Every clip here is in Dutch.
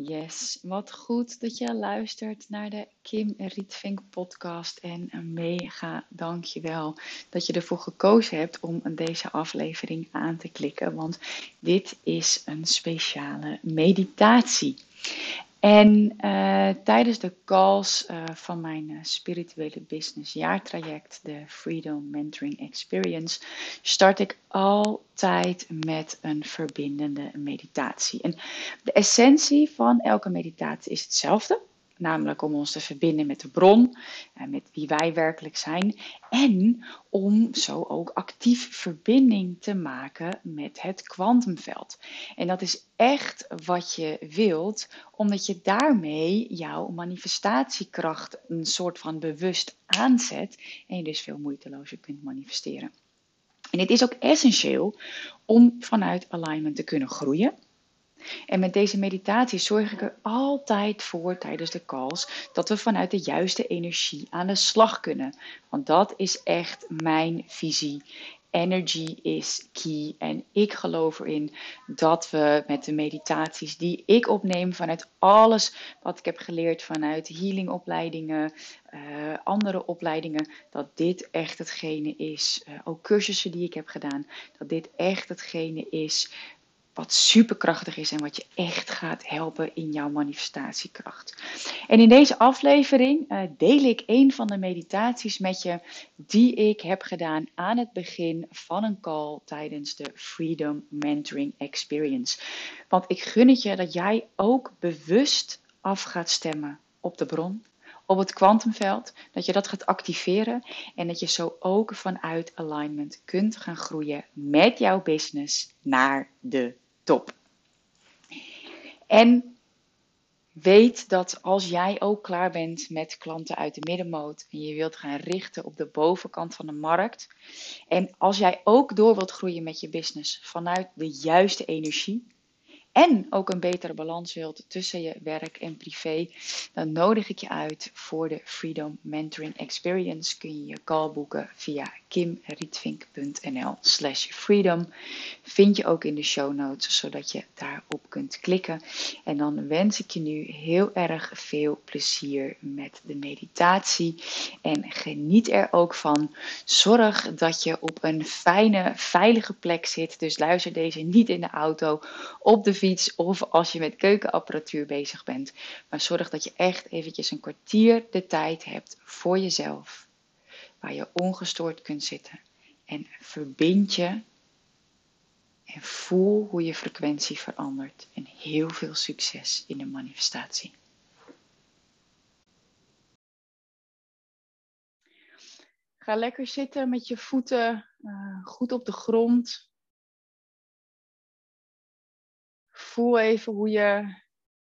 Yes, wat goed dat je luistert naar de Kim Rietvink podcast. En een mega dankjewel dat je ervoor gekozen hebt om deze aflevering aan te klikken. Want dit is een speciale meditatie. En uh, tijdens de calls uh, van mijn uh, spirituele business jaartraject, de Freedom Mentoring Experience, start ik altijd met een verbindende meditatie. En de essentie van elke meditatie is hetzelfde namelijk om ons te verbinden met de bron, met wie wij werkelijk zijn, en om zo ook actief verbinding te maken met het kwantumveld. En dat is echt wat je wilt, omdat je daarmee jouw manifestatiekracht een soort van bewust aanzet en je dus veel moeitelozer kunt manifesteren. En het is ook essentieel om vanuit alignment te kunnen groeien en met deze meditatie zorg ik er altijd voor tijdens de calls dat we vanuit de juiste energie aan de slag kunnen. Want dat is echt mijn visie. Energy is key. En ik geloof erin dat we met de meditaties die ik opneem vanuit alles wat ik heb geleerd vanuit healingopleidingen, uh, andere opleidingen, dat dit echt hetgene is, uh, ook cursussen die ik heb gedaan, dat dit echt hetgene is wat superkrachtig is en wat je echt gaat helpen in jouw manifestatiekracht. En in deze aflevering uh, deel ik een van de meditaties met je die ik heb gedaan aan het begin van een call tijdens de Freedom Mentoring Experience. Want ik gun het je dat jij ook bewust af gaat stemmen op de bron, op het kwantumveld, dat je dat gaat activeren en dat je zo ook vanuit alignment kunt gaan groeien met jouw business naar de top. En weet dat als jij ook klaar bent met klanten uit de middenmoot en je wilt gaan richten op de bovenkant van de markt. En als jij ook door wilt groeien met je business vanuit de juiste energie, en ook een betere balans wilt tussen je werk en privé, dan nodig ik je uit voor de Freedom Mentoring Experience. Kun je je call boeken via kimrietvink.nl slash freedom. Vind je ook in de show notes, zodat je daarop kunt klikken. En dan wens ik je nu heel erg veel plezier met de meditatie. En geniet er ook van. Zorg dat je op een fijne, veilige plek zit. Dus luister deze niet in de auto, op de of als je met keukenapparatuur bezig bent. Maar zorg dat je echt eventjes een kwartier de tijd hebt voor jezelf. Waar je ongestoord kunt zitten. En verbind je en voel hoe je frequentie verandert. En heel veel succes in de manifestatie. Ga lekker zitten met je voeten uh, goed op de grond. Voel even hoe je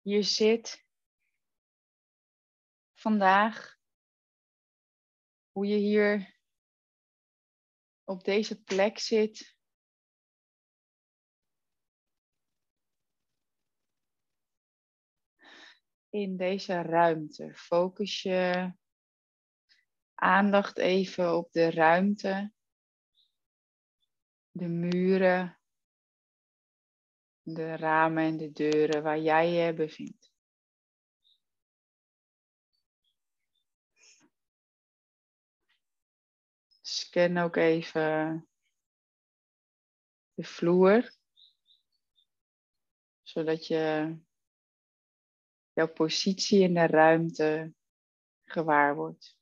hier zit vandaag. Hoe je hier op deze plek zit. In deze ruimte. Focus je aandacht even op de ruimte. De muren de ramen en de deuren waar jij je bevindt. Scan ook even de vloer, zodat je jouw positie in de ruimte gewaar wordt.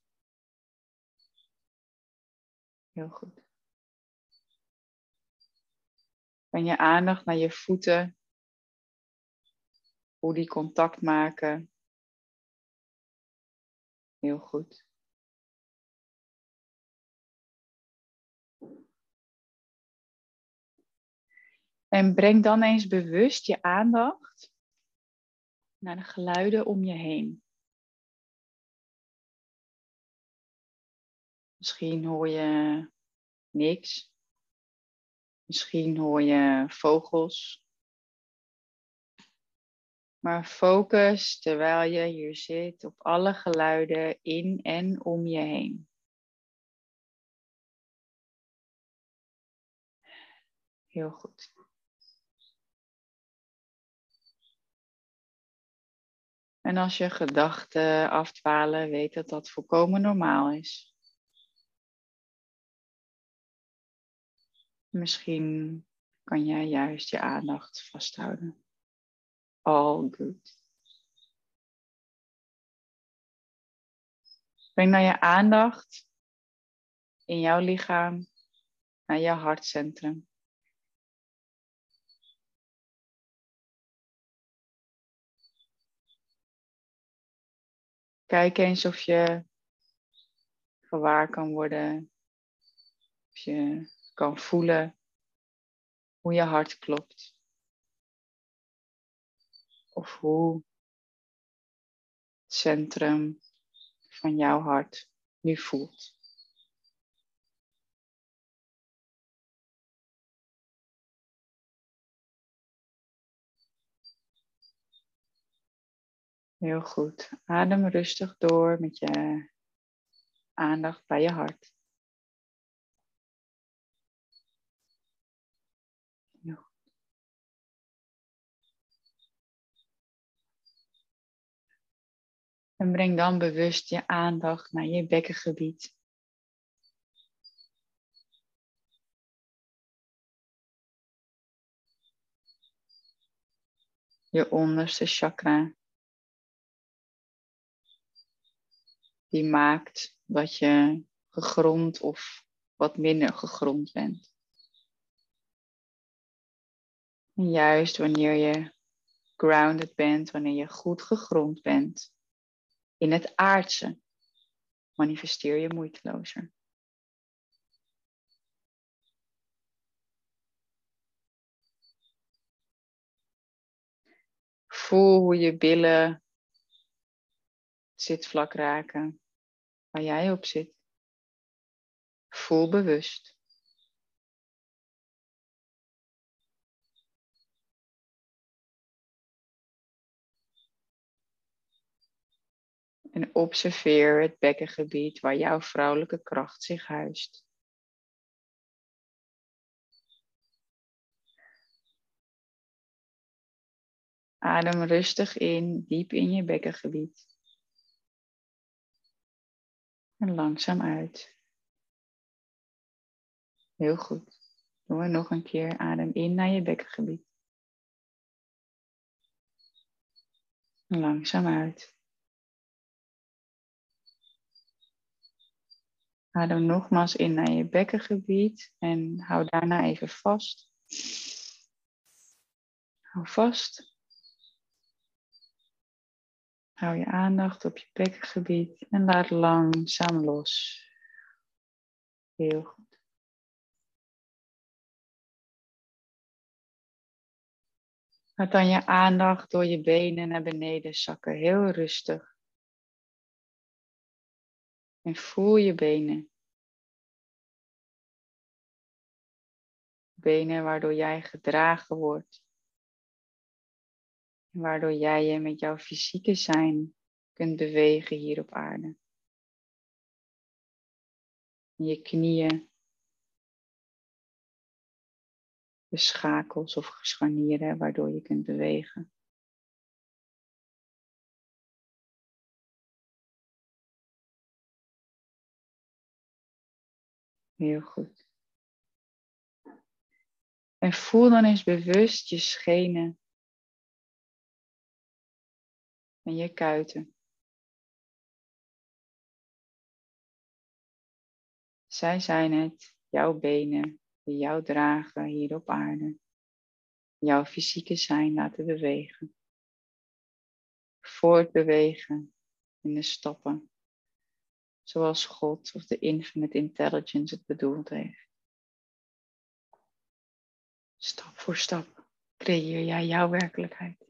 Heel goed. En je aandacht naar je voeten. Hoe die contact maken. Heel goed. En breng dan eens bewust je aandacht naar de geluiden om je heen. Misschien hoor je niks. Misschien hoor je vogels. Maar focus terwijl je hier zit op alle geluiden in en om je heen. Heel goed. En als je gedachten afdwalen, weet dat dat volkomen normaal is. Misschien kan jij juist je aandacht vasthouden. All good. Breng dan je aandacht in jouw lichaam naar je hartcentrum. Kijk eens of je gewaar kan worden, of je kan voelen hoe je hart klopt. Of hoe het centrum van jouw hart nu voelt. Heel goed. Adem rustig door met je aandacht bij je hart. En breng dan bewust je aandacht naar je bekkengebied. Je onderste chakra. Die maakt dat je gegrond of wat minder gegrond bent. En juist wanneer je grounded bent, wanneer je goed gegrond bent, in het aardse manifesteer je moeitelozer. Voel hoe je billen zitvlak raken waar jij op zit. Voel bewust. En observeer het bekkengebied waar jouw vrouwelijke kracht zich huist. Adem rustig in, diep in je bekkengebied. En langzaam uit. Heel goed. Doen we nog een keer. Adem in naar je bekkengebied. En langzaam uit. Adem nogmaals in naar je bekkengebied en hou daarna even vast. Hou vast. Hou je aandacht op je bekkengebied en laat langzaam los. Heel goed. Laat dan je aandacht door je benen naar beneden zakken, heel rustig. En voel je benen. Benen waardoor jij gedragen wordt. Waardoor jij je met jouw fysieke zijn kunt bewegen hier op aarde. Je knieën. De schakels of scharnieren waardoor je kunt bewegen. Heel goed. En voel dan eens bewust je schenen en je kuiten. Zij zijn het, jouw benen, die jou dragen hier op aarde. Jouw fysieke zijn laten bewegen. Voortbewegen in de stappen zoals God of de infinite intelligence het bedoeld heeft. Stap voor stap creëer jij jouw werkelijkheid.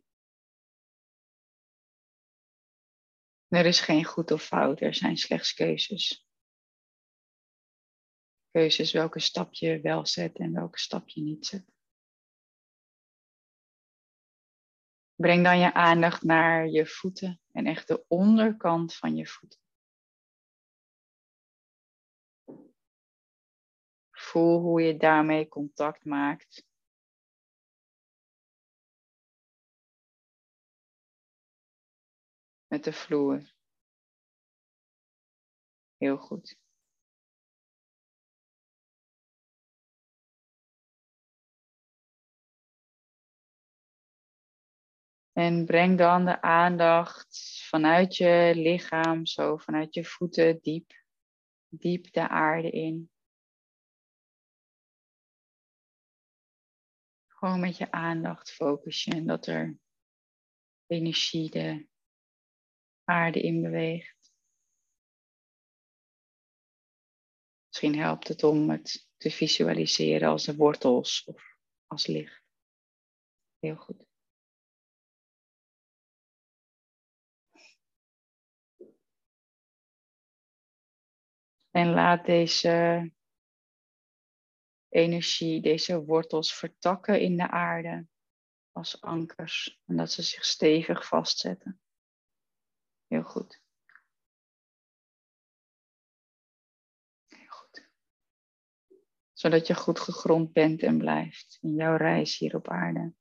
Er is geen goed of fout, er zijn slechts keuzes. Keuzes welke stap je wel zet en welke stap je niet zet. Breng dan je aandacht naar je voeten en echt de onderkant van je voeten. Voel hoe je daarmee contact maakt. met de vloer. Heel goed. En breng dan de aandacht vanuit je lichaam, zo vanuit je voeten diep, diep de aarde in. Gewoon met je aandacht focus je en dat er energie de aarde in beweegt. Misschien helpt het om het te visualiseren als de wortels of als licht. Heel goed. En laat deze energie, deze wortels vertakken in de aarde als ankers. En dat ze zich stevig vastzetten. Heel goed. Heel goed. Zodat je goed gegrond bent en blijft in jouw reis hier op aarde.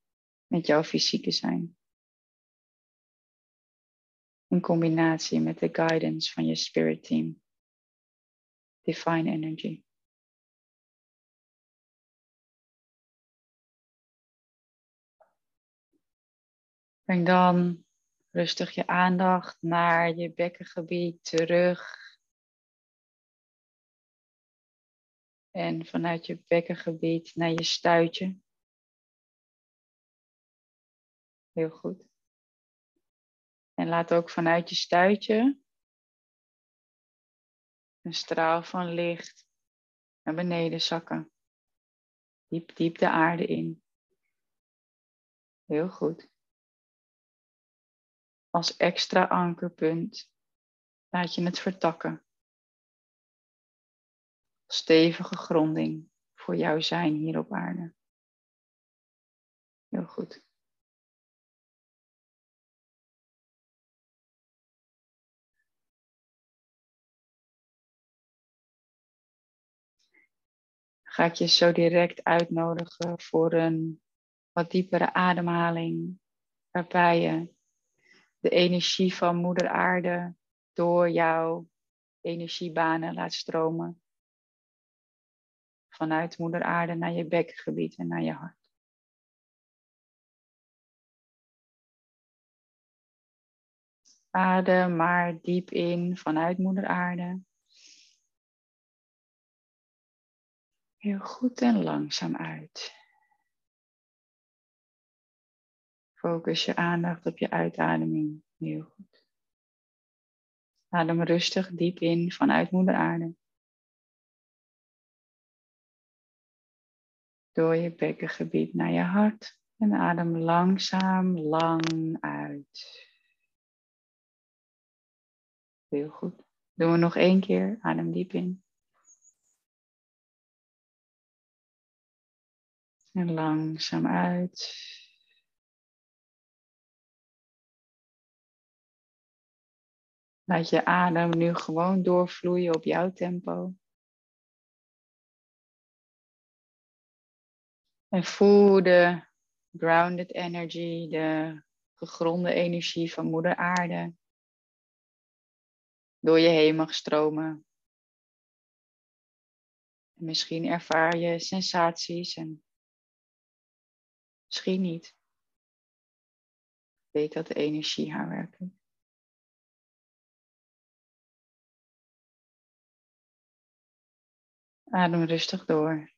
Met jouw fysieke zijn. In combinatie met de guidance van je spirit team. Divine energy. Breng dan rustig je aandacht naar je bekkengebied terug. En vanuit je bekkengebied naar je stuitje. Heel goed. En laat ook vanuit je stuitje een straal van licht naar beneden zakken. Diep, diep de aarde in. Heel goed. Als extra ankerpunt laat je het vertakken. Stevige gronding voor jouw zijn hier op aarde. Heel goed. ga ik je zo direct uitnodigen voor een wat diepere ademhaling, waarbij je de energie van Moeder Aarde door jouw energiebanen laat stromen. Vanuit Moeder Aarde naar je bekkengebied en naar je hart. Adem maar diep in vanuit Moeder Aarde. Heel goed en langzaam uit. Focus je aandacht op je uitademing. Heel goed. Adem rustig diep in vanuit Moeder Aarde. Door je bekkengebied naar je hart. En adem langzaam lang uit. Heel goed. Doen we nog één keer. Adem diep in. En langzaam uit. Laat je adem nu gewoon doorvloeien op jouw tempo. En voel de grounded energy, de gegronde energie van Moeder Aarde door je heen stromen. En misschien ervaar je sensaties en Misschien niet. Weet dat de energie haar werkt. Adem rustig door.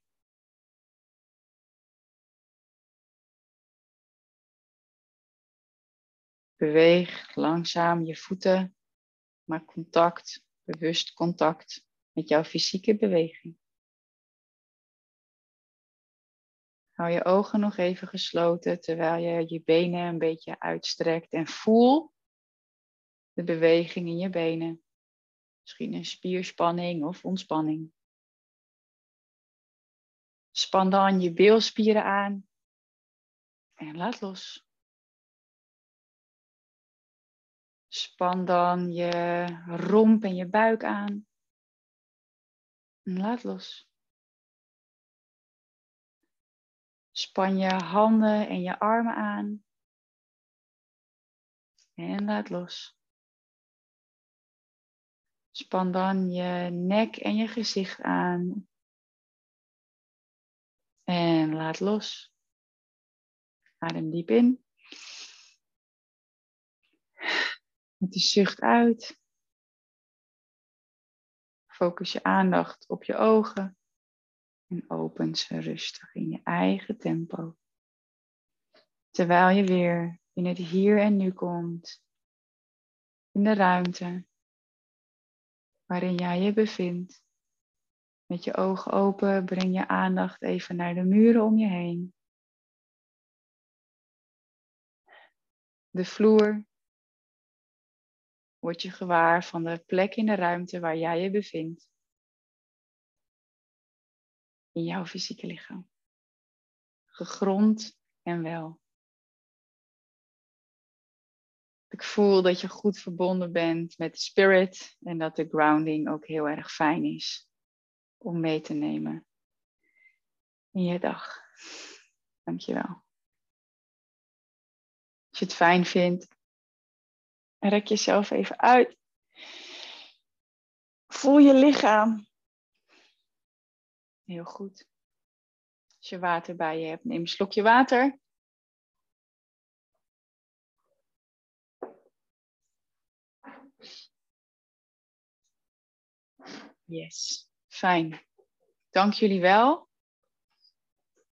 Beweeg langzaam je voeten, maak contact, bewust contact met jouw fysieke beweging. Hou je ogen nog even gesloten terwijl je je benen een beetje uitstrekt en voel de beweging in je benen. Misschien een spierspanning of ontspanning. Span dan je bilspieren aan en laat los. Span dan je romp en je buik aan en laat los. Span je handen en je armen aan. En laat los. Span dan je nek en je gezicht aan. En laat los. Adem diep in. Met de zucht uit. Focus je aandacht op je ogen. En open ze rustig in je eigen tempo. Terwijl je weer in het hier en nu komt. In de ruimte waarin jij je bevindt. Met je ogen open breng je aandacht even naar de muren om je heen. De vloer. Word je gewaar van de plek in de ruimte waar jij je bevindt. In jouw fysieke lichaam. Gegrond en wel. Ik voel dat je goed verbonden bent met de spirit en dat de grounding ook heel erg fijn is om mee te nemen in je dag. Dankjewel. Als je het fijn vindt, rek jezelf even uit. Voel je lichaam. Heel goed. Als je water bij je hebt, neem een slokje water. Yes, fijn. Dank jullie wel